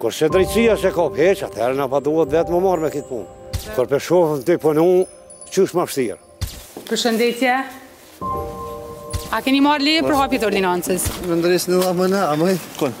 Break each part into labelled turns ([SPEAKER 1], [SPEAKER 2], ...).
[SPEAKER 1] Kurse drejtësia s'e ka, po hjek, atëherë na po duhet vetë me u marrë me këtë punë. Kur po e shof ti punu, qysh ma fshtirë.
[SPEAKER 2] Përshëndetje. A keni marrë leje për
[SPEAKER 1] hapje të ordinancës? Në ndërës në lamë në amëj. Kon.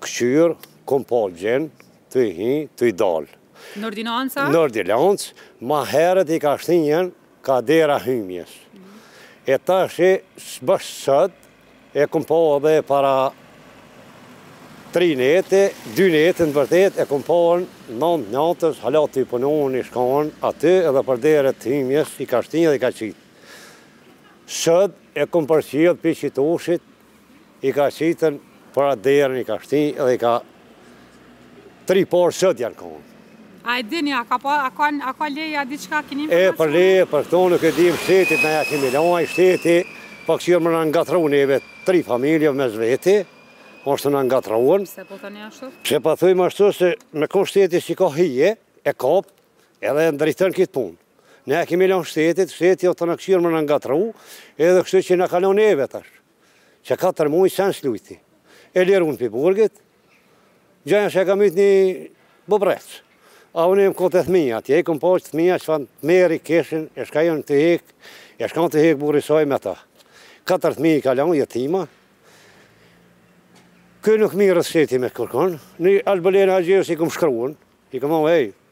[SPEAKER 1] Kqyr kom pa gjen tuj hi tuj dal
[SPEAKER 2] Në ordinanca?
[SPEAKER 1] Në ordinancë ma herët i ka shtin ka dera hymjes e tashi veç bash sot e kom pa edhe para tri nete dy nete në të vërtetë e kom pa n'nëntë të natës hala tuj punun ishkan aty edhe prej derës t' hymjes i ka shti dhe i ka qit sot e kom përcjell pi qit oshit I ka qitën pra te dera i ka shti dhe i ka tri palë sot janë konë.
[SPEAKER 2] A e dini, a ka, pa, a ka, a ka leje, a diçka kini
[SPEAKER 1] për
[SPEAKER 2] E,
[SPEAKER 1] për leje, për këto nuk e dim shtetit, na ja kemi lama i shteti, po kqyr me na ngatrru neve, tri familje mes veti, është na ngatrrun.
[SPEAKER 2] Pse po thëni ashtu?
[SPEAKER 1] Pse po thëjmë ashtu, se me konë shteti që ka hije, e kap, edhe e ndreq këtë punë. Ne ja kemi lënë shtetit, shteti o tu kqyr me na ngatrru, edhe kështu që na ka lan neve tash. Qe katër muj sen s'lujti. E lirun prej burgit, gjëja që e kam ytë një bëbreq. A unë jem ka te thmija, tje i këm po që thmija që fanë meri keshin, e çka janë tu hek, e çka o tu hek burri saj me ta. Katër thmi i ka lan, jetima. Ky nuk mirret shteti me kërkon, Albulena Haxhiut i kem shkrun, i këm o hej,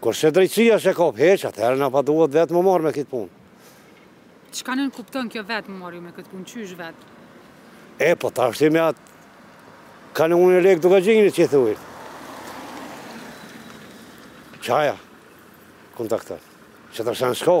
[SPEAKER 1] Kurse drejtësia s'e ka, po hjek, atëherë na po duhet vetë me u marrë me këtë punë.
[SPEAKER 2] Çka nënkupton kjo vetë me u marrë ju me këtë punë, qysh vetë?
[SPEAKER 1] E, po tashti me atë Kanunin e Lekë Dukagjinit që i thujn. Qaja,
[SPEAKER 3] kontaktat, tjetër
[SPEAKER 2] sen s'ka.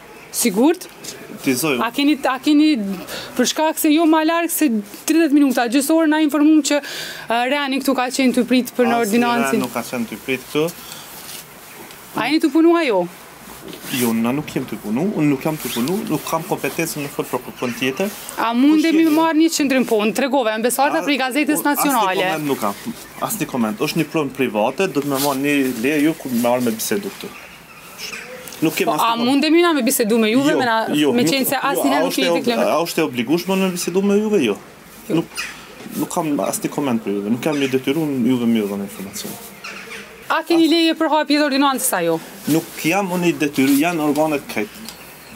[SPEAKER 2] Sigurt? Për Zot. A keni a keni për shkak se jo më larg se 30 minuta, gjysë ore na informuam që Rani këtu ka qenë tu prit për në ordinancë.
[SPEAKER 3] Nuk ka qenë tu prit këtu.
[SPEAKER 2] A jeni tu punu a
[SPEAKER 3] jo? Jo, na nuk jem tu punu, unë nuk jam tu punu, nuk kam kompetencë me fol për kërkan tjetër.
[SPEAKER 2] A
[SPEAKER 3] mundem
[SPEAKER 2] me
[SPEAKER 3] ju
[SPEAKER 2] marrë një qëndrim po, më tregove, unë Besarta prej gazetës Nacionale?
[SPEAKER 3] Asnjë koment nuk kam, asnjë koment, është një pronë private, duhet me marrë një leje dikun me ardh me bisedu këtu. Nuk kem
[SPEAKER 2] po,
[SPEAKER 3] asnjë.
[SPEAKER 2] A mundemi na me bisedu me juve a jo, me
[SPEAKER 3] na
[SPEAKER 2] jo, meqenëse
[SPEAKER 3] jo,
[SPEAKER 2] asnjë
[SPEAKER 3] herë
[SPEAKER 2] nuk jeni
[SPEAKER 3] pikë. A është e obligueshme me bisedu me juve jo? jo. Nuk nuk kam asnjë koment për juve. Nuk jam i detyruar juve me ju dhënë informacion.
[SPEAKER 2] A keni leje për hapje të ordinancës a jo?
[SPEAKER 3] Nuk jam unë i detyruar, janë organet këtej.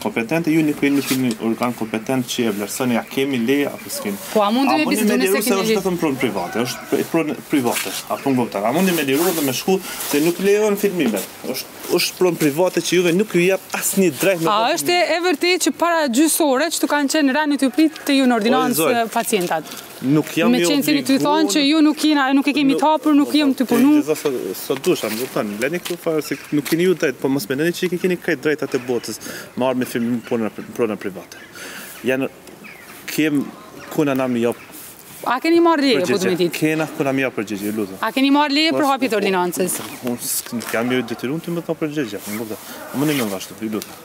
[SPEAKER 3] Kompetente ju nuk jeni organ kompetent që e vlerësoni a kemi leje apo s'kemi.
[SPEAKER 2] Po a mundi me bisedu nëse keni leje?
[SPEAKER 3] Është pronë private, është pronë private, a pronë kombëtare. A mundi me liru dhe me shku se nuk lejohen filmimet. Është është pronë private që juve nuk ju jep asnjë drejt me.
[SPEAKER 2] A është e vërtetë që para gjysmë ore që të kanë qenë rend tu pritë te ju në ordinancë pacientët?
[SPEAKER 3] Nuk jam i
[SPEAKER 2] obliguar. Meqenëse
[SPEAKER 3] ti
[SPEAKER 2] thon që ju nuk jeni, nuk e kemi të hapur, nuk jem tu punu.
[SPEAKER 3] Ti thua sot dusha, më kupton? Leni këto fare se nuk keni ju drejt, po mos mendoni që i keni krejt drejtat e botës. Me marrë me filmu në prona private. Janë kem ku na nam jap.
[SPEAKER 2] A keni marr leje po të ditë?
[SPEAKER 3] Kena ku na jap përgjigje, ju lutem.
[SPEAKER 2] A keni marr leje për hapje të ordinancës?
[SPEAKER 3] Unë s'jam i detyruar me t'u përgjigj, më kupton? Më
[SPEAKER 4] le me
[SPEAKER 3] vazhdu, ju lutem.